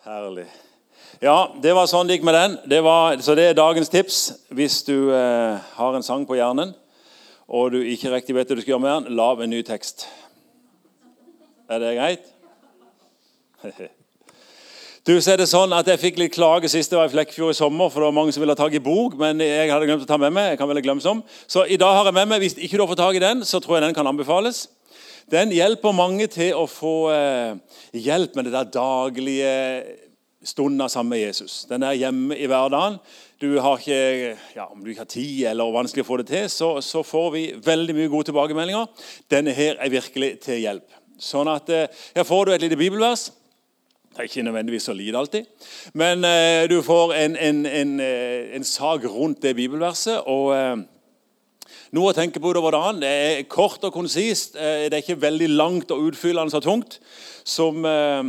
Herlig. Ja, det var sånn det gikk med den. Det var, så det er dagens tips. Hvis du eh, har en sang på hjernen, og du ikke riktig vet hva du skal gjøre med den, lag en ny tekst. Er det greit? Du, så er det sånn at Jeg fikk litt klage sist jeg var i Flekkefjord i sommer, for det var mange som ville ha tak i bok, men jeg hadde glemt å ta med meg. jeg kan vel glemme som. Så i dag har jeg med meg, Hvis ikke du har fått tak i den, så tror jeg den kan anbefales. Den hjelper mange til å få eh, hjelp med det der daglige stunder sammen med Jesus. Den er hjemme i hverdagen. Du har ikke, ja, om du ikke har tid eller vanskelig å få det til, så, så, får vi veldig mye gode tilbakemeldinger. Denne her er virkelig til hjelp. Sånn at eh, Her får du et lite bibelvers. Det er ikke nødvendigvis så lite alltid, men eh, du får en, en, en, eh, en, sak rundt det bibelverset. og eh, noe å tenke på utover dagen. Det er kort og konsist. Eh, det er ikke veldig langt og utfyllende og tungt. Som, eh,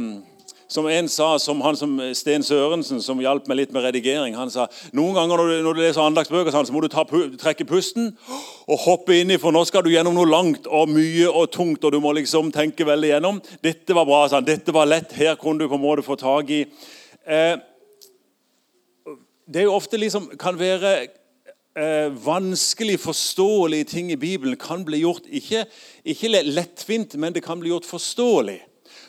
som en sa, som han som Sten Sørensen, som hjalp meg litt med redigering, han sa noen ganger når du, når du leser andagsbøker, så må du ta, trekke pusten og hoppe inn i, for nå skal du gjennom noe langt og mye og tungt, og du må liksom tenke veldig gjennom. Dette var bra, sa han. Dette var lett. Her kunne du på en måte få tak i eh, Det er jo ofte liksom, kan være eh, vanskelig forståelige ting i Bibelen kan bli gjort ikke, ikke lettvint, men det kan bli gjort forståelig.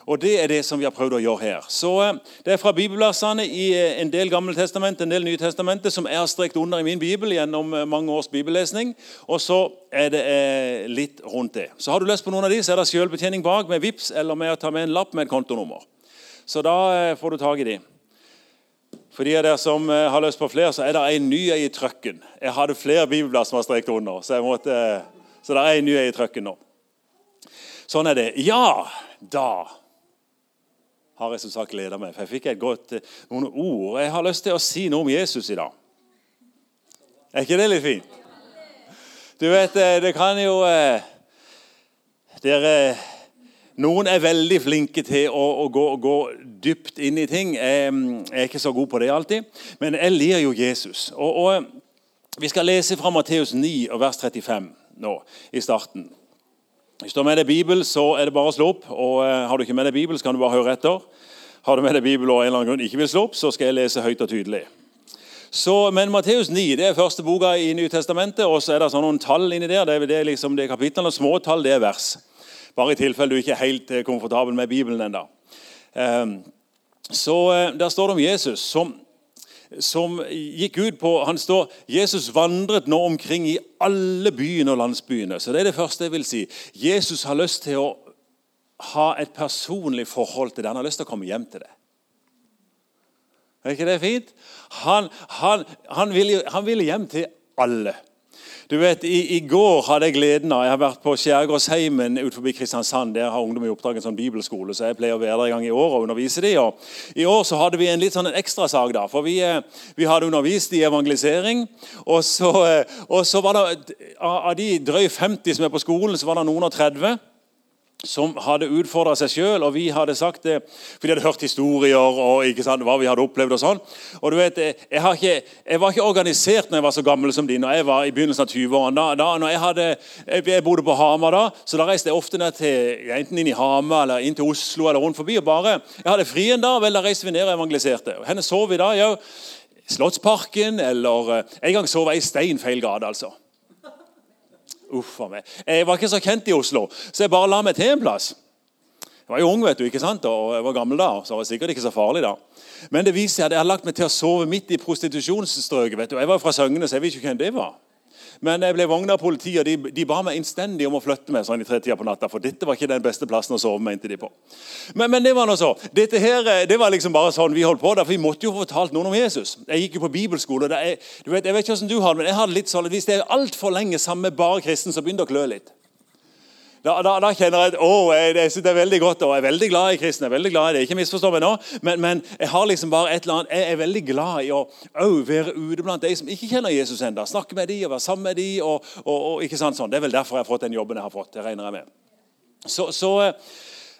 Og Det er det som vi har prøvd å gjøre her. Så eh, Det er fra bibelversene i eh, en del Gamle testament, en del Nye testamenter som er strekt under i min bibel gjennom eh, mange års bibellesning. Og så er det litt rundt det. Så Har du lyst på noen av de, så er det selvbetjening bak med VIPS eller med å ta med en lapp med et kontonummer. Så da får du tak i de. For de av dere som eh, har lyst på flere, så er det en ny i trøkken. Jeg hadde flere bibelblad som var strekt under, så, måtte, så det er en ny i trøkken nå. Sånn er det. Ja, da har jeg som sagt gleda meg. For jeg fikk et godt, eh, noen ord. Jeg har lyst til å si noe om Jesus i dag. Er ikke det litt fint? Du vet, eh, det kan jo Dere noen er veldig flinke til å, å gå, gå, dypt inn i ting. Jeg er ikke så god på det alltid, men jeg lir jo Jesus. Og, og Vi skal lese fra Matteus 9, vers 35 nå i starten. Hvis du har med deg Bibel, så er det bare å slå opp. og uh, Har du ikke med deg Bibel, så kan du bare høre etter. Har du med deg Bibel og en eller annen grunn ikke vil slå opp, så skal jeg lese høyt og tydelig. Så, men Matteus 9 det er første boka i Nytestamentet, og så er det sånn noen tall inni der. Det er, det er liksom det kapitlene, Små tall, det er vers. Bare i tilfelle du ikke er helt eh, komfortabel med Bibelen ennå. Ehm, så eh, Der står det om Jesus som, som gikk ut på han står, Jesus vandret nå omkring i alle byene og landsbyene. Så Det er det første jeg vil si. Jesus har lyst til å ha et personlig forhold til det. Han har lyst til å komme hjem til det. Er ikke det fint? Han, han, han, vil, han vil hjem til alle. Du vet, i, i, går hadde jeg gleden av Jeg har vært på Skjærgårdsheimen utenfor Kristiansand. Der har ungdom i oppdrag en sånn bibelskole, så jeg pleier å være der en gang i år og undervise de. Og I år så hadde vi en litt sånn en ekstrasak. da, for vi, eh, vi, hadde undervist i evangelisering. Og så, eh, og så var det Av de drøy 50 som er på skolen, så var det noen og 30 som hadde utfordra seg sjøl, og vi hadde sagt det For de hadde hørt historier og ikke sant, hva vi hadde opplevd. og sånn. Og du vet, jeg, ikke, jeg, var ikke organisert når jeg var så gammel som din. når jeg var i begynnelsen av 20-årene. Da, da, jeg, jeg, bodde på Hamar da, så da reiste jeg ofte ned til, enten inn i Hamar eller inn til Oslo eller rundt forbi. og bare, Jeg hadde fri en dag, vel, da reiste vi ned og evangeliserte. Henne sov vi da? Jo, Slottsparken, eller eh, En gang sov jeg i stein feil gate, altså. Uff meg. Jeg var ikke så kjent i Oslo, så jeg bare la meg til en plass. Jeg var jo ung vet du, ikke sant? og jeg var gammel da, så det var sikkert ikke så farlig. da. Men det viser seg at jeg har lagt meg til å sove midt i prostitusjonsstrøket. Jeg var fra Søgne, så jeg vet ikke hvem det var. Men jeg ble vogna av politiet, og de, de, ba meg innstendig om å flytte meg sånn i tretida på natta. For dette var ikke den beste plassen å sove, mente de på. Men, men det var noe så. Dette her, eh, det var liksom bare sånn vi holdt på. Der, for Vi måtte jo få fortalt noen om Jesus. Jeg gikk jo på bibelskole. og jeg, vet, jeg vet ikke hvordan du har det, men jeg hadde litt sånn hvis det er altfor lenge sammen med bare kristen, så begynner det å klø litt. Da, da, da, kjenner jeg at å, jeg, jeg synes det er veldig godt, og jeg er veldig glad i kristne. jeg er veldig glad i det, ikke misforstå meg nå, men, men, jeg har liksom bare et eller annet, jeg er veldig glad i å være ute blant de som ikke kjenner Jesus ennå. Snakke med de og være sammen med de. Og, og, og, ikke sant sånn. Det er vel derfor jeg har fått den jobben jeg har fått. det regner jeg med. Så, så eh,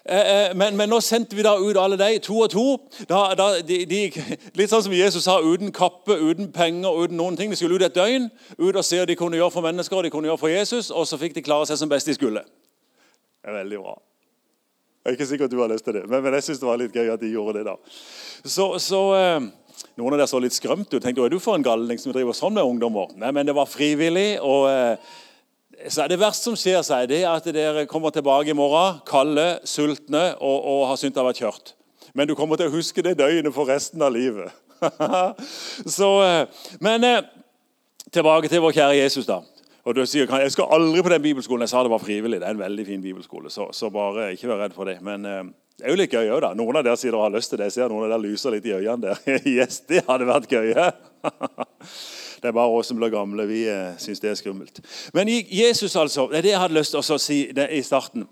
eh men, men, nå sendte vi da ut alle de, to og to. Da, da, de, de, litt sånn som Jesus sa, uten kappe, uten penger, uten noen ting. De skulle ut et døgn ut og se hva de kunne gjøre for mennesker og de kunne gjøre for Jesus, og så fikk de klare seg som best de skulle. Er veldig bra. Jeg er ikke sikker at du har lyst til det, men, men jeg syns det var litt gøy at de gjorde det. da. Så, så eh, Noen av dere så litt skremt ut. tenkte, er du for en galning som driver sånn med ungdommer? Nei, men det var frivillig. og... Eh, så Det verste som skjer, seg, det er at dere kommer tilbake i morgen kalde, sultne og, og har syntes det har vært kjørt. Men du kommer til å huske det døgnet for resten av livet. så, eh, men eh, tilbake til vår kjære Jesus. da. Og du sier, Jeg skal aldri på den bibelskolen. Jeg sa det var frivillig. Det er en veldig fin bibelskole. Så, så bare ikke vær redd for det. Men eh, det er jo litt gøy òg, da. Noen av dere sier dere har lyst til det. Jeg ser noen av dere lyser litt i øynene der. yes, det hadde vært gøy. det er bare oss som blir gamle. Vi eh, syns det er skummelt. Men Jesus, altså. Det er det jeg hadde lyst til å si i starten.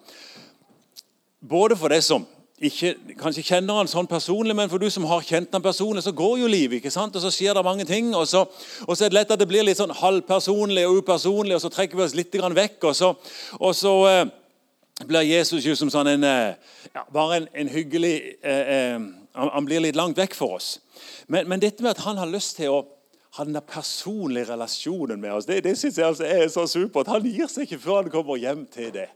Både for det som ikke, kanskje kjenner han sånn personlig, men for du som har kjent han personlig, så går jo livet. ikke sant? Og så skjer det mange ting. Og så, og så er det lett at det blir litt sånn halvpersonlig og upersonlig, og så trekker vi oss litt vekk. Og så, og så eh, blir Jesus jo som sånn en eh, ja, Bare en, en hyggelig eh, eh, han, blir litt langt vekk for oss. Men, men, dette med at han har lyst til å ha den personlige relasjonen med oss, det, det synes jeg altså er så supert. Han gir seg ikke før han kommer hjem til det.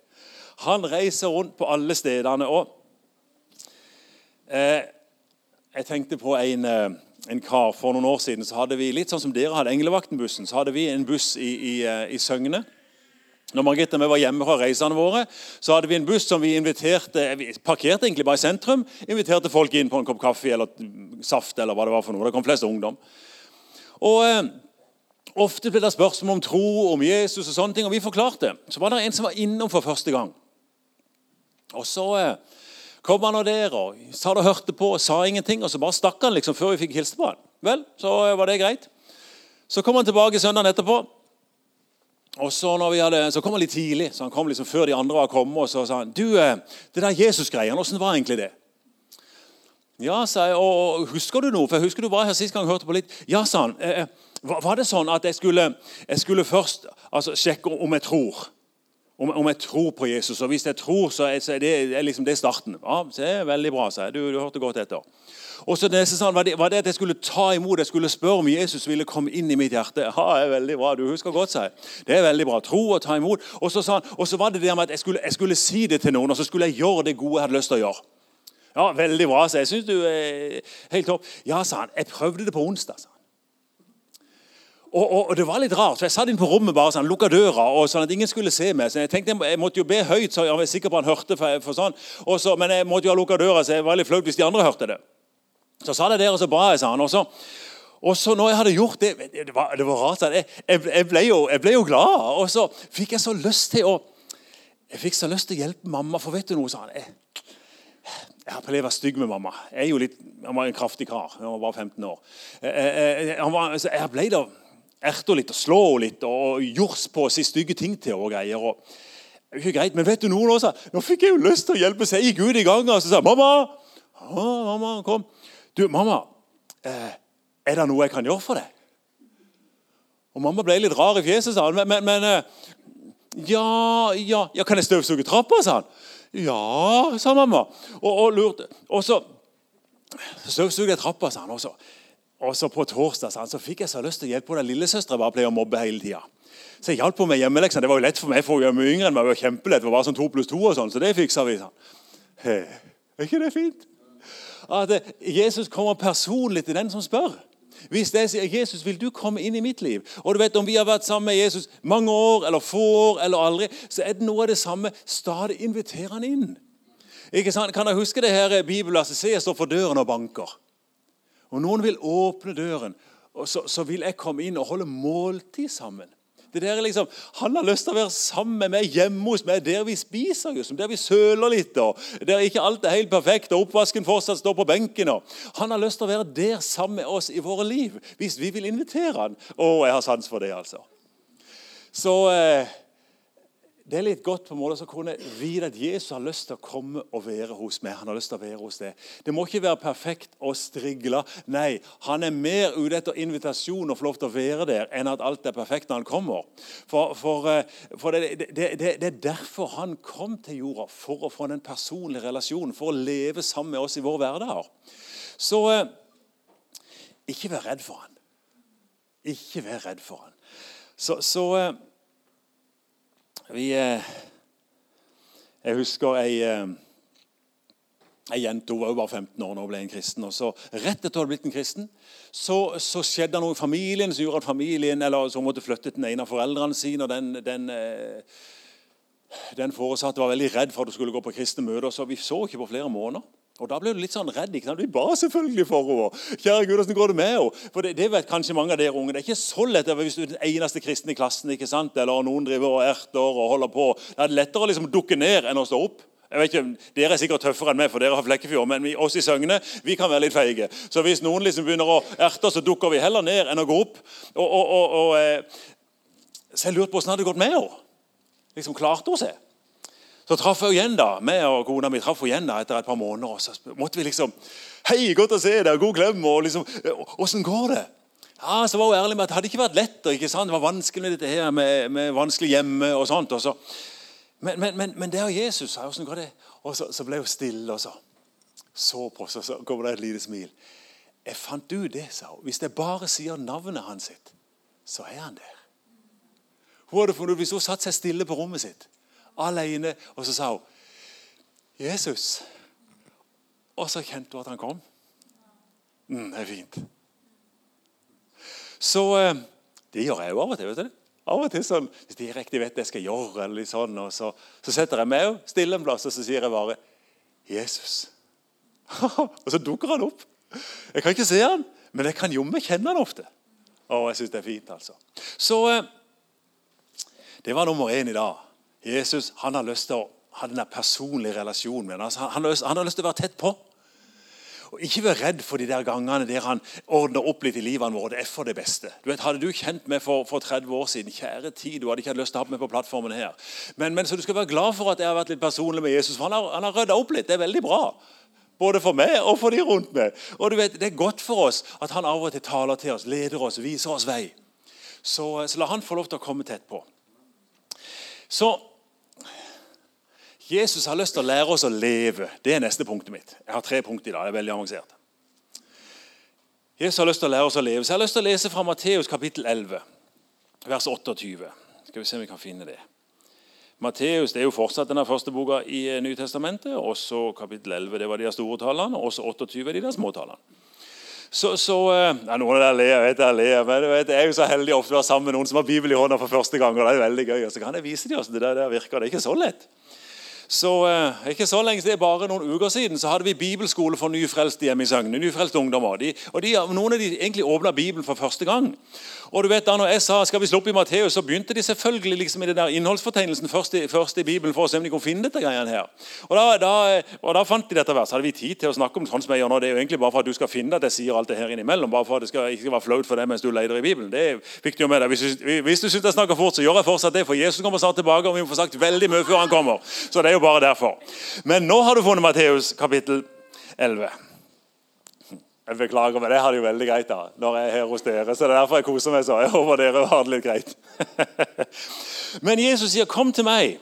Han reiser rundt på alle stedene. og Eh, jeg tenkte på en, eh, en, kar For noen år siden så hadde vi litt sånn som dere hadde Englevakten-bussen. Så hadde vi en buss i, i, eh, i Søgne. Når Margrethe og vi var hjemme fra reisene våre, så hadde vi en buss som vi inviterte Vi parkerte egentlig bare i sentrum. Inviterte folk inn på en kopp kaffe eller saft. eller hva Det var for noe. Det kom flest ungdom. Og eh, Ofte ble det spørsmål om tro, om Jesus og sånne ting, og vi forklarte. Så var det en som var innom for første gang. Og så... Eh, kom han og der og sa det hørte på og sa ingenting. Og så bare stakk han liksom før vi fikk hilse på han. Vel, så var det greit. Så kom han tilbake søndagen etterpå. Og så, hadde, så kom han litt tidlig, så han kom liksom før de andre var kommet. Og så sa han du, eh, det der Jesus-greia, åssen var egentlig det? Ja, sa jeg. Og, husker du noe? For jeg husker du var her sist gang og hørte på litt. Ja, sa han. Eh, eh var det sånn at jeg skulle, jeg skulle først altså, sjekke om jeg tror? Om, om, jeg tror på Jesus. Og hvis jeg tror, så er, så er det, liksom det starten. Ja, det er veldig bra, sa jeg. Du, du hørte godt etter. Og så neste sånn, var det, var det at jeg skulle ta imot, jeg skulle spørre om Jesus ville komme inn i mitt hjerte. Ja, det er veldig bra, du husker godt, sa jeg. Det er veldig bra. Tro og ta imot. Og så, sånn, og så var det det med at jeg skulle, jeg skulle si det til noen, og så skulle jeg gjøre det gode jeg hadde lyst til å gjøre. Ja, veldig bra, sa jeg. Syns du er helt topp. Ja, sa han. Jeg prøvde det på onsdag. sa han. Og, og, og, Det var litt rart, så jeg satt inn på rommet bare sånn, lukka døra, og sånn at ingen skulle se meg. Så Jeg tenkte jeg måtte jo be høyt, så jeg var sikker på han hørte. for, for sånn. Så, men jeg måtte jo ha lukka døra, så jeg var litt flaut hvis de andre hørte det. Så sa jeg der, og så ba jeg, sa han. Og så, og så når jeg hadde gjort det Det var, det var rart. Jeg, jeg, ble jo, jeg, ble jo, glad. Og så fikk jeg så lyst til å jeg fikk så lyst til å hjelpe mamma, for vet du noe, sa han. Jeg, jeg har prøvd å være stygg med mamma. Jeg, er jo litt, han var en kraftig kar. Han var bare 15 år. Jeg, jeg, jeg, jeg ble pleid å henne litt og slå litt og jors på å si stygge ting til og greier. og det er ikke greit, Men vet du noe nå, Nå fikk jeg jo lyst til å hjelpe, jeg gikk ut i gangen og så sa mamma, mamma, kom. Du, mamma, eh, er det noe jeg kan gjøre for deg? Og Mamma ble litt rar i fjeset, sa han. Men, men, eh, ja, ja, ja, Kan jeg støvsuge trappa? sa han. Ja, sa mamma. Og, og lurte. Og så støvsugde jeg trappa, sa han. Og så og så På torsdag så fikk jeg så lyst til å hjelpe den lillesøstera bare pleier å mobbe hele tida. Så jeg hjalp henne med hjemmeleksene. Det var jo lett for meg, for hun var mye yngre enn meg. Det var kjempelett, det var bare sånn to pluss to og sånn, så det fiksa vi. sånn. He, er ikke det fint? At eh, Jesus kommer personlig til den som spør. Hvis jeg sier 'Jesus, vil du komme inn i mitt liv?' Og du vet Om vi har vært sammen med Jesus mange år eller få år eller aldri, så er det noe av det samme. Stadig inviterer han inn. Ikke sant? Kan jeg huske det her bibelverset? Se, jeg står for døren og banker. Og noen vil åpne døren, og så, så vil jeg komme inn og holde måltid sammen. Det der liksom, Han har lyst til å være sammen med meg hjemme hos meg, der vi spiser, liksom, der vi søler litt. og Der ikke alt er helt perfekt, og oppvasken fortsatt står på benken. Og. Han har lyst til å være der sammen med oss i våre liv, hvis vi vil invitere han. Å, jeg har sans for det, altså. Så... Eh, det er litt godt på en måte å kunne vite at Jesus har lyst til å komme og være hos meg. Han har lyst til å være hos deg. Det må ikke være perfekt og strigla. Nei, han er mer ute etter invitasjon og få lov til å være der enn at alt er perfekt når han kommer. For, for, eh, for det, det, det, det, er derfor han kom til jorda. For å få den personlige relasjonen. For å leve sammen med oss i vår hverdag. Så eh, ikke vær redd for han. Ikke vær redd for han. Så, så eh, vi, eh, jeg husker ei, eh, Ei jente hun var jo bare 15 år når hun ble en kristen. og så Rett etter hun hadde blitt en kristen, så, så skjedde det noe i familien som gjorde at familien, eller så måtte flytte til den ene av foreldrene sine. og den, den, eh, den foresatte var veldig redd for at hun skulle gå på kristne møter, så vi så ikke på flere måneder. Og Da ble du litt sånn redd. ikke sant? Vi ba selvfølgelig for henne. Kjære Gud, hvordan går det med henne? For det, det, vet kanskje mange av dere unge. Det er ikke så lett hvis du er den eneste kristne i klassen. ikke sant? Eller noen driver og erter og holder på. Det er lettere å liksom dukke ned enn å stå opp. Jeg vet ikke, Dere er sikkert tøffere enn meg, for dere har Flekkefjord, men vi, oss i Søgne vi kan være litt feige. Så hvis noen liksom begynner å erte, så dukker vi heller ned enn å gå opp. Og, og, og, og eh, Så jeg lurte på åssen det hadde gått med henne. Liksom, klarte hun seg? Så traff jeg igjen da, meg og kona mi traff igjen da etter et par måneder. og Så måtte vi liksom Hei, godt å se deg, god klem. og liksom, Åssen går det? Ja, så var hun ærlig med at Det hadde ikke vært lett. ikke sant? Det var vanskelig dette her, med, med vanskelig hjemme og sånt. Og så. Men, men, men, men det er Jesus. Hvordan går det? Og så, så, ble hun stille, og så så på oss, og så kommer det et lite smil. Jeg fant ut det, sa hun. Hvis jeg bare sier navnet hans sitt, så er han der. Hun hadde funnet Hvis hun satte seg stille på rommet sitt alene. Og så sa hun 'Jesus'. Og så kjente hun at han kom. Mm, det er fint. Så eh, Det gjør jeg jo av og til. vet du Av og til sånn, Hvis de riktig vet det jeg skal gjøre, eller sånn, og så, så setter jeg meg stille en plass og så sier jeg bare 'Jesus'. og så dukker han opp. Jeg kan ikke se han, men jeg kan jo meg kjenne han ofte. Og jeg syns det er fint, altså. Så eh, det var nummer én i dag. Jesus han har lyst til å ha denne personlige relasjonen med altså, han, han har lyst til å være tett på. Og Ikke vær redd for de der gangene der han ordner opp litt i livene våre. Det er for det beste. Du vet, Hadde du kjent meg for, for 30 år siden, kjære tid, du hadde ikke hatt lyst til å ha meg på plattformen her. Men, men, så du skal være glad for at jeg har vært litt personlig med Jesus, for han har, han har rydda opp litt. Det er veldig bra. Både for meg og for de rundt meg. Og du vet, Det er godt for oss at han av og til taler til oss, leder oss, viser oss vei. Så, så la han få lov til å komme tett på. Så Jesus har lyst til å lære oss å leve. Det er neste punktet mitt. Jeg har tre punkter i dag. det er veldig avansert. Jesus har lyst til å lære oss å leve. Så jeg har lyst til å lese fra Matteus kapittel 11, vers 28. Skal vi se om vi kan finne det. Matteus det er jo fortsatt den første boka i eh, Nytestamentet. Også kapittel 11 det var de store tallene, og også 28 er de der små tallene. Så, så ja, eh, Noen av dere ler, jeg vet jeg ler, men vet, jeg er jo så heldig ofte å være sammen med noen som har Bibel i hånda for første gang. og det er veldig gøy, og Så kan jeg vise dem hvordan det der virker. Det er ikke så lett. Så eh, ikke så lenge, det er bare noen uker siden så hadde vi bibelskole for nyfrelste hjemme i Søgne. nyfrelste ungdommer. De, og de, Noen av de egentlig åpna Bibelen for første gang. Og du vet da når jeg sa skal vi slå opp i Matteus, så begynte de selvfølgelig liksom i den der innholdsfortegnelsen først i, først i Bibelen for å se om de kunne finne dette greiene her. Og da, da, og da fant de dette verset. Hadde vi tid til å snakke om sånn som jeg gjør nå. Det er jo egentlig bare for at du skal finne at jeg sier alt det her innimellom. Bare for at det skal, ikke skal være flaut for deg mens du leter i Bibelen. Det fikk du jo med deg. Hvis, hvis du syns jeg snakker fort, så gjør jeg fortsatt det. For Jesus kommer snart tilbake, og vi må få sagt veldig mye før han kommer. Så det er jo bare derfor. Men nå har du funnet Matteus kapittel 11. Jeg beklager, men jeg har det jo veldig greit da, når jeg er her hos dere. så det er derfor jeg koser meg så. Jeg håper dere har det litt greit. men Jesus sier, 'Kom til meg',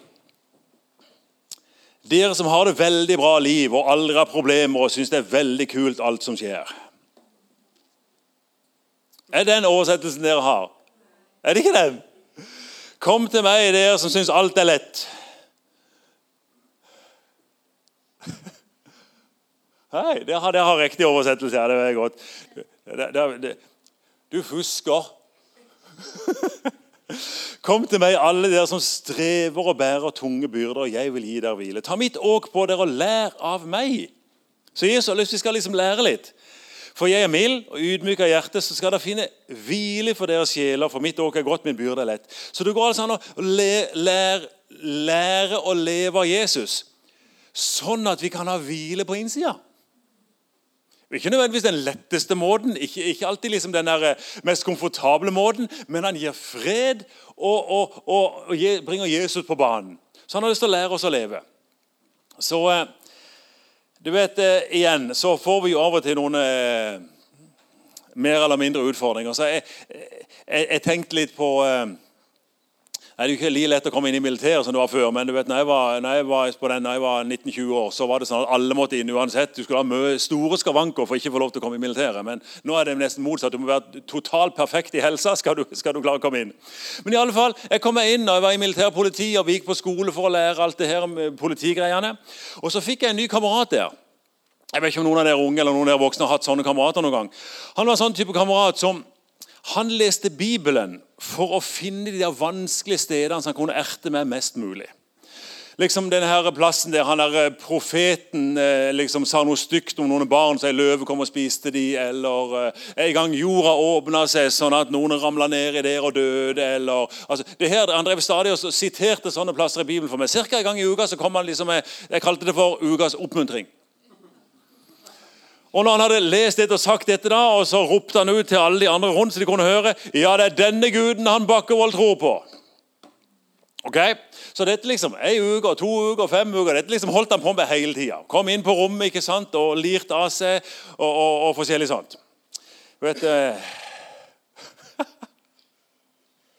dere som har det veldig bra liv og aldri har problemer og syns det er veldig kult alt som skjer. Er den oversettelsen dere har? Er det ikke den? Kom til meg, dere som syns alt er lett. Hei, det har, det har riktig oversettelse. Ja, det er godt. Det, det, du husker. Kom til meg, alle dere som strever og bærer tunge byrder, og jeg vil gi dere hvile. Ta mitt åk på dere og lær av meg. Så Jesus har lyst vi skal liksom lære litt. For jeg er mild og ydmyk av hjerte, så skal dere finne hvile for deres sjeler. For mitt åk er godt, min byrde er lett. Så det går altså an å lære, lære å leve av Jesus, sånn at vi kan ha hvile på innsida. Ikke nødvendigvis den letteste måten, ikke, ikke alltid liksom den eh, mest komfortable måten, men han gir fred og, og, og, og bringer Jesus på banen. Så han har lyst til å lære oss å leve. Så eh, du vet, eh, igjen så får vi jo av og til noen mer eller mindre utfordringer. Så jeg, jeg, jeg tenkte litt på det er ikke like lett å komme inn i militæret som det var før. Men du vet, når jeg var, når jeg var, den, når jeg var 19-20 år, så var det sånn at alle måtte inn uansett. Du skulle ha store skavanker for ikke å få lov til å komme i militæret. Men nå er det nesten motsatt. Du må være totalt perfekt i helsa skal du, skal du klare å komme inn. Men i alle fall, jeg kom meg inn og jeg var i militærpoliti og vi gikk på skole for å lære alt det her eh, politigreiene. Og så fikk jeg en ny kamerat der. Jeg vet ikke om noen av dere unge eller noen av dere voksne har hatt sånne kamerater noen gang. Han var en sånn type kamerat som han leste Bibelen for å finne de vanskelige stedene som han kunne erte med mest mulig. Liksom denne her plassen der han der eh, profeten eh, liksom sa noe stygt om noen barn, så ei løve kom og spiste de, eller eh, en gang jorda åpna seg sånn at noen ramla i der og døde, eller altså, det her, Han drev stadig og siterte sånne plasser i Bibelen for meg. Cirka en gang i uka så kom han liksom med Jeg kalte det for ukas oppmuntring. Og når han hadde lest dette og sagt dette, da, og så ropte han ut til alle de andre rundt, så de kunne høre ja, det er denne guden han Bakkevold tror på. Ok? Så dette liksom, ei uke, to uker, fem uker, dette liksom holdt han på med hele tida. Kom inn på rommet ikke sant, og lirte av seg og, og, og forskjellig sånt. Vet eh,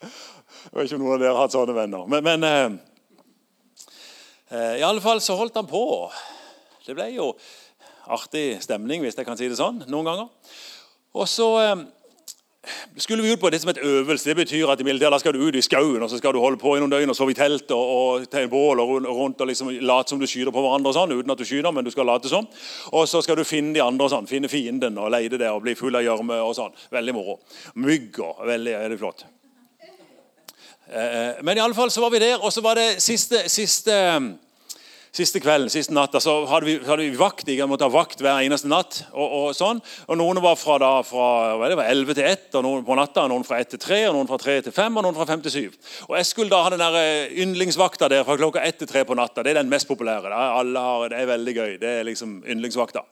Jeg vet ikke om noen av dere har hatt sånne venner. Men, men eh, eh, i alle fall så holdt han på. Det ble jo artig stemning, hvis jeg kan si det sånn, noen ganger. Og så eh, skulle vi ut på det som et øvelse. Det betyr at i militæret skal du ut i skauen og så skal du holde på i noen døgn og sove i telt og, og ta en bål og rundt og liksom late som du skyter på hverandre. og sånn, uten at du skyter, men du skal late som. Og så skal du finne de andre, og sånn, finne fienden og leide der og bli full av gjørme. og sånn. Veldig moro. Mygg og veldig, veldig flott. Eh, men i alle fall så var vi der, og så var det siste, siste Siste kvelden, siste natta så hadde vi, hadde vi vakt. Jeg måtte ha vakt hver eneste natt. og, og sånn. Og Noen var fra, da, fra det var 11 til 1 og noen på natta, noen fra 1 til 3, og noen fra 3 til 5 og noen fra 5 til 7. Og Jeg skulle da ha den der eh, yndlingsvakta der fra klokka 1 til 3 på natta. Det er den mest populære. Alle har, det er veldig gøy. Det er liksom yndlingsvakta.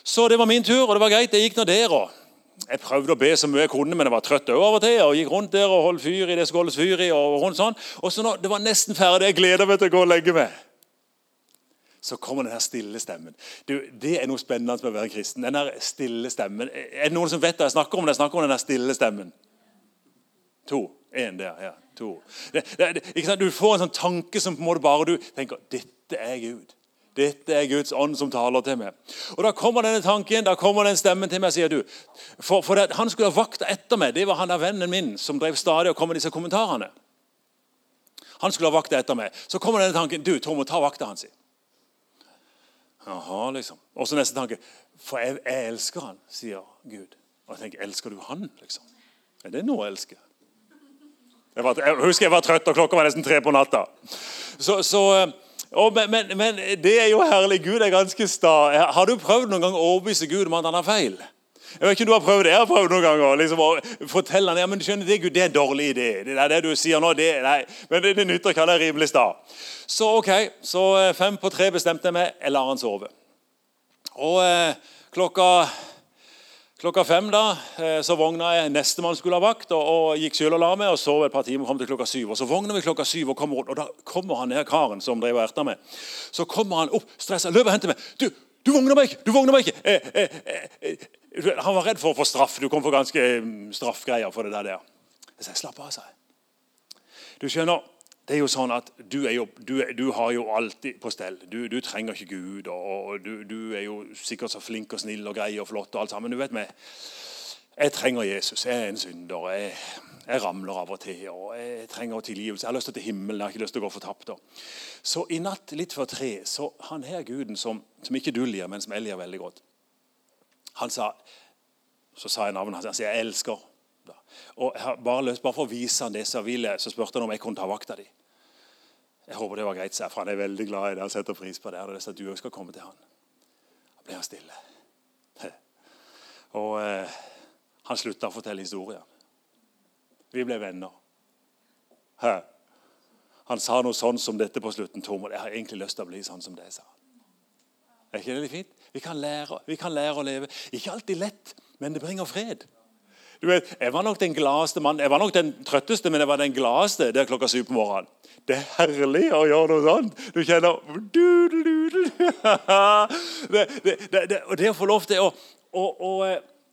Så det var min tur, og det var greit. Jeg gikk nå der òg. Jeg prøvde å be så mye jeg kunne, men jeg var trøtt av og til. og gikk rundt der og holdt fyr i det som fyr i. og rundt sånn. Og så nå, det var nesten ferdig, jeg gleder meg til å gå og legge meg så kommer den her stille stemmen. Du, det er noe spennende med å være kristen. Den her stille stemmen. Er det noen som vet hva jeg snakker om det, jeg snakker om den her stille stemmen? To. Én der. ja, to. Det, det, det, du får en sånn tanke som på en måte bare du tenker dette er Gud. Dette er Guds ånd som taler til meg. Og Da kommer denne tanken, da kommer den stemmen til meg, sier du. For, for det, Han skulle ha vakta etter meg. Det var han der vennen min som drev stadig og kom med disse kommentarene. Han skulle ha vakta etter meg. Så kommer denne tanken. Du, Tom, ta vakta hans. Jaha, liksom. Og så neste tanke For jeg, jeg, elsker han, sier Gud. Og jeg tenker, elsker du han, liksom? Er det noe å elske? Jeg, var, jeg husker jeg var trøtt, og klokka var nesten tre på natta. Så, så og, men, men, det er jo herlig. Gud er ganske sta. Har du prøvd noen gang å overbevise Gud om at han har feil? Jeg vet ikke om du har prøvd det. Jeg har prøvd noen ganger. Liksom, fortelle han, ja, men skjønner det, Gud, det er en dårlig idé. Det er det du sier nå, det, nei, men det, det nytter ikke. Han er rimelig sta. Så ok, så eh, fem på tre bestemte jeg meg. Jeg lar han sove. Og eh, klokka, klokka, fem da, eh, så vogna jeg nestemann skulle ha vakt, og, og gikk selv og la meg og sov et par timer kom til klokka syv. Og Så vogner vi klokka syv, og, kommer, og da kommer han her karen som drev og meg. Så kommer han opp stressa, løper og henter meg. Du, du vogner meg ikke! du vogner meg ikke. Eh, eh, eh, han var redd for å få straff. Du kom for ganske mm, straffgreier for det der. Jeg sa, slapp av, sa jeg. Du skjønner, det er jo sånn at Du, jo, du, du har jo alltid på stell. Du, du trenger ikke Gud. og, og du, er jo sikkert så flink og snill og grei og flott. og alt sammen. Du vet meg, Jeg trenger Jesus. Jeg er en synder. Jeg, jeg ramler av og til. og Jeg trenger tilgivelse. Jeg har lyst til himmelen. Jeg har ikke lyst til å gå fortapt. Så i natt litt før tre så han her guden som, som ikke du lir, men som jeg lir veldig godt Han sa Så sa jeg navnet hans. Han sier 'Jeg elsker'. Og bare, bare, for å vise han det, så, ville, så spurte han om jeg kunne ta vakta di. Jeg håper det var greit, for han er veldig glad i det. Han setter pris på det. Og det at du også skal komme til han. Da ble han stille. Og eh, han slutta å fortelle historier. Vi ble venner. Hæ? Han sa noe sånn som dette på slutten. Tom, og jeg har egentlig lyst til å bli sånn som det, sa han. Er ikke det litt fint? Vi kan, lære, vi kan lære å leve. Ikke alltid lett, men det bringer fred. Du vet, Jeg var nok den gladeste mannen. Jeg var nok den trøtteste, men jeg var den gladeste der klokka syv på morgenen. Det er herlig å gjøre noe sånt. Du kjenner du, du, du, det, det, det, Og det å få lov til å, å, å,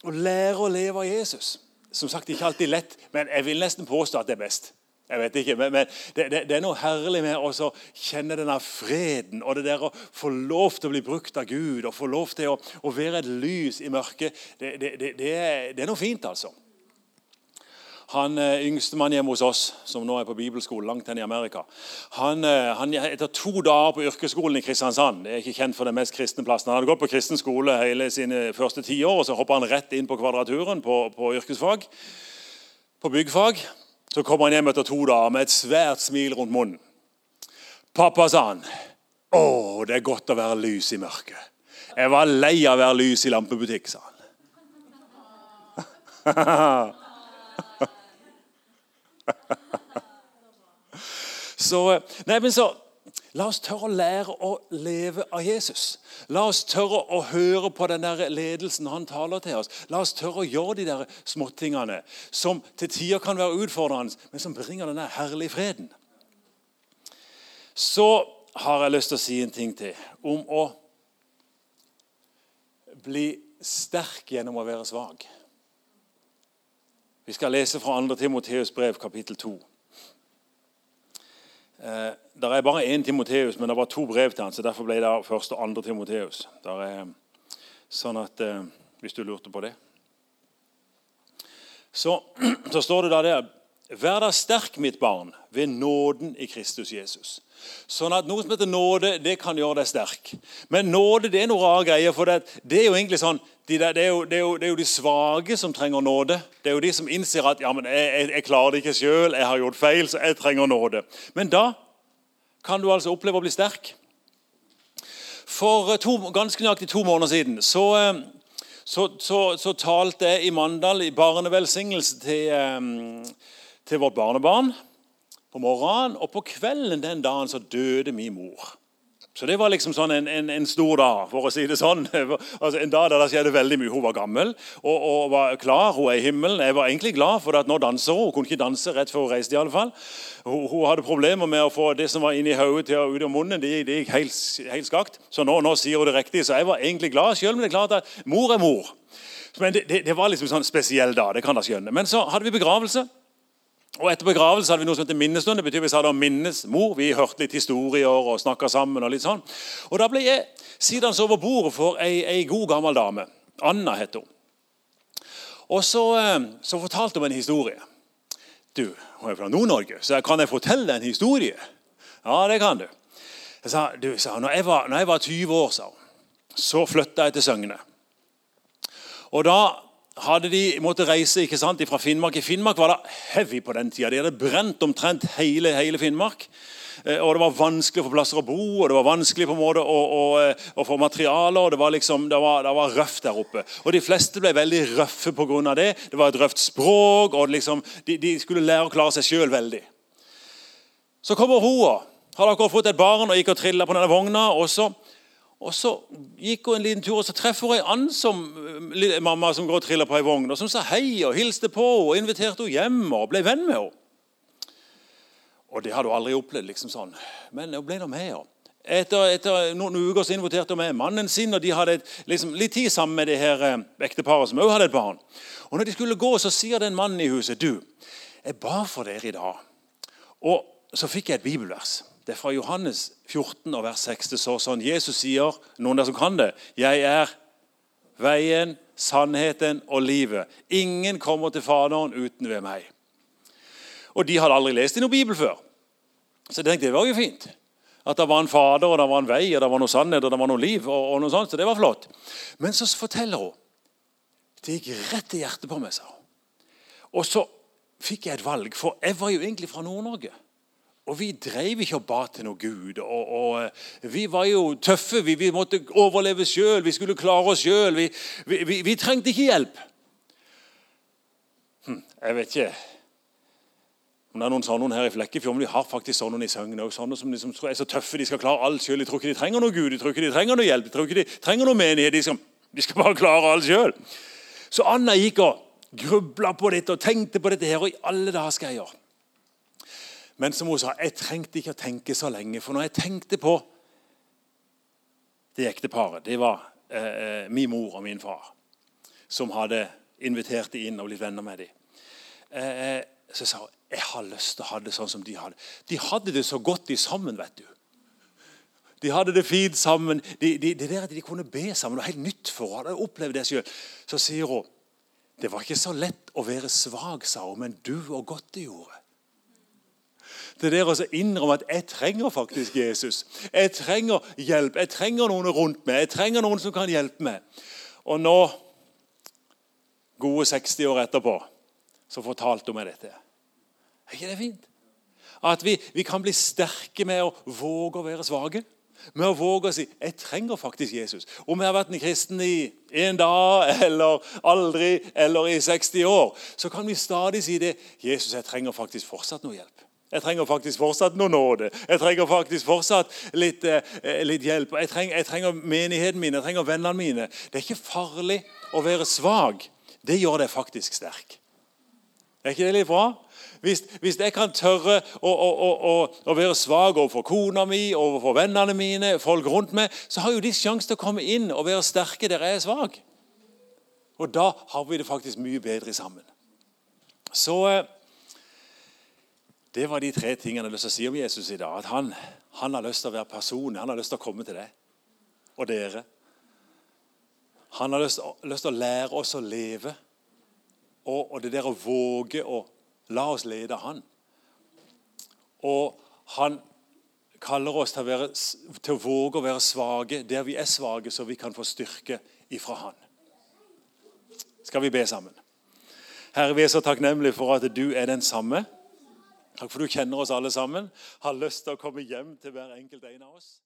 å lære å leve av Jesus Som sagt, ikke alltid lett, men jeg vil nesten påstå at det er best. Jeg vet ikke, men, men det, det, det, er noe herlig med å kjenne denne freden og det der å få lov til å bli brukt av Gud og få lov til å, å være et lys i mørket. Det, det, er, er, noe fint, altså. Han eh, yngstemann hjemme hos oss, som nå er på bibelskole langt hen i Amerika, han, eh, han etter to dager på yrkesskolen i Kristiansand det er ikke kjent for den mest kristne plassen, Han hadde gått på kristen skole hele sine første ti år, og så hoppa han rett inn på Kvadraturen på, på yrkesfag. På byggfag. Så kom han hjem etter to dager med et svært smil rundt munnen. 'Pappa', sa han. 'Å, det er godt å være lys i mørket.' 'Jeg var lei av å være lys i lampebutikk', sa han. så, nei, men så La oss tørre å lære å leve av Jesus. La oss tørre å høre på den der ledelsen han taler til oss. La oss tørre å gjøre de der småtingene som til tider kan være utfordrende, men som bringer den herlige freden. Så har jeg lyst til å si en ting til om å bli sterk gjennom å være svak. Vi skal lese fra 2. Timoteus brev, kapittel 2. Eh, det er bare én Timoteus, men det var to brev til han, så derfor ble det første og andre Timoteus. Sånn at, eh, hvis du lurte på det. Så, så står det da der Vær da sterk, mitt barn, ved nåden i Kristus Jesus. Sånn at Noe som heter nåde, det kan gjøre deg sterk. Men nåde det er noe rar greie. for det, det, er jo egentlig sånn, de der, det, er jo, det, er jo, det, er jo, de svake som trenger nåde. Det er jo de som innser at ja, men jeg, jeg, jeg klarer det ikke sjøl, jeg har gjort feil, så jeg trenger nåde. Men da kan du altså oppleve å bli sterk. For eh, to, ganske nøyaktig to måneder siden så, eh, så, så, så talte jeg i Mandal i barnevelsignelse til, eh, til vårt barnebarn på morgenen. Og på kvelden den dagen så døde min mor. Så det var liksom sånn en, en, en, stor dag, for å si det sånn. Altså En dag der det skjedde veldig mye. Hun var gammel og, og, var klar. Hun er i himmelen. Jeg var egentlig glad, for at nå danser hun. Hun kunne ikke danse rett før hun reiste. i alle fall. Hun, hun hadde problemer med å få det som var inni hodet til å ut av munnen. Det, det gikk helt, helt skakt. Så nå, nå, sier hun det riktig. Så jeg var egentlig glad, selv om det er klart at mor er mor. Men det, det, det var liksom sånn spesiell dag. det kan dere skjønne. Men så hadde vi begravelse. Og Etter begravelse hadde vi noe som heter minnestund. Det betyr vi sa det om minnes mor. Vi hørte litt historier og snakka sammen. Og litt sånn. Og Da ble jeg sittende over bordet for ei, ei, god, gammel dame. Anna het hun. Og så, eh, så, fortalte hun en historie. Du, Hun er fra Nord-Norge, så kan jeg fortelle en historie? Ja, det kan du. Jeg sa, du, sa når, jeg var, når jeg var 20 år, sa hun, så flytta jeg til Søgne. Og da hadde de måttet reise ikke sant, fra Finnmark. I Finnmark var det heavy på den tida. De hadde brent omtrent hele, hele Finnmark. Eh, og Det var vanskelig å få plasser å bo, og det var vanskelig på en måte å, å, eh, å få materialer. og Det var liksom, det var, det var røft der oppe. Og De fleste ble veldig røffe pga. det. Det var et røft språk, og liksom, de, de skulle lære å klare seg sjøl veldig. Så kommer hun har akkurat fått et barn og gikk og trilla på denne vogna. og så og Så gikk hun en liten tur, og så treffer hun ei annen som, eh, mamma som går og triller på ei vogn, og som sa hei og hilste på og inviterte henne hjem og ble venn med henne. Og Det hadde hun aldri opplevd. liksom sånn. Men hun ble nå med henne. Etter, etter, noen uker så inviterte hun med mannen sin, og de hadde et, liksom, litt tid sammen med det her eh, ekteparet som også hadde et barn. Og Når de skulle gå, så sier den mannen i huset du, jeg ba for dere i dag. Og så fikk jeg et bibelvers. Det er fra Johannes 14, og vers 6. Det står sånn Jesus sier, noen der som kan det, 'Jeg er veien, sannheten og livet'. Ingen kommer til Faderen uten ved meg. Og De hadde aldri lest i noen bibel før. Så jeg tenkte det var jo fint. At det var en fader, og det var en vei, og det var noe sannhet og det var noe liv. og, og noe sånt, Så det var flott. Men så forteller hun Det gikk rett i hjertet på meg, sa hun. Og så fikk jeg et valg, for jeg var jo egentlig fra Nord-Norge. Og vi drev ikke og ba til noe Gud. Og, og, eh, vi var jo tøffe. Vi, vi måtte overleve sjøl. Vi skulle klare oss sjøl. Vi, vi, vi, trengte ikke hjelp. Hm, jeg vet ikke om det er noen sånne her i Flekkefjord, men de har faktisk sånne i Søgne òg. Sånne som liksom er så tøffe. De skal klare alt sjøl. De tror ikke de trenger noe Gud, de tror ikke de trenger noe hjelp, de tror ikke de trenger noe menighet. De skal, de skal bare klare alt sjøl. Så Anna gikk og grubla på dette og tenkte på dette her, og i alle dager skal jeg gjøre. Men som hun sa, jeg trengte ikke å tenke så lenge. For når jeg tenkte på det ekteparet Det var eh, eh min mor og min far som hadde invitert dem inn og blitt venner med dem. Eh, så så sa hun jeg har lyst til å ha det sånn som de hadde. De hadde det så godt de sammen. vet du. De hadde det fint sammen. De, de, det der at de kunne be sammen, var helt nytt for henne. hadde opplevd det. Så sier hun Det var ikke så lett å være svak, sa hun, men du og godt det gjorde. Det der å innrømme at jeg trenger faktisk Jesus. Jeg trenger hjelp. Jeg trenger noen rundt meg. Jeg trenger noen som kan hjelpe meg. Og nå, gode 60 år etterpå, så fortalte hun meg dette. Er ikke det fint? At vi, vi kan bli sterke med å våge å være svake. Med å våge å si 'Jeg trenger faktisk Jesus'. Om jeg har vært en kristen i en dag eller aldri eller i 60 år, så kan vi stadig si det. 'Jesus, jeg trenger faktisk fortsatt noe hjelp'. Jeg trenger faktisk fortsatt noe nåde. Jeg trenger faktisk fortsatt litt, eh, litt hjelp. Jeg trenger, jeg trenger, menigheten min, jeg trenger vennene mine. Det er ikke farlig å være svak. Det gjør deg faktisk sterk. Er ikke det litt bra? Hvis, hvis jeg kan tørre å, å, å, å være svak overfor kona mi, overfor vennene mine, folk rundt meg, så har jo de sjanse til å komme inn og være sterke der jeg er svak. Og da har vi det faktisk mye bedre sammen. Så eh, Det var de tre tingene jeg har lyst til å si om Jesus i dag. At han, han har lyst til å være personlig. Han har lyst til å komme til deg og dere. Han har lyst, lyst til å lære oss å leve. Og, og det der å våge å La oss lede Han. Og han kaller oss til å, være, til å, våge å være svake der vi er svake, så vi kan få styrke ifra Han. Skal vi be sammen? Herre, vi er så takknemlige for at du er den samme. Takk for du kjenner oss alle sammen. Har lyst til å komme hjem til hver enkelt en av oss.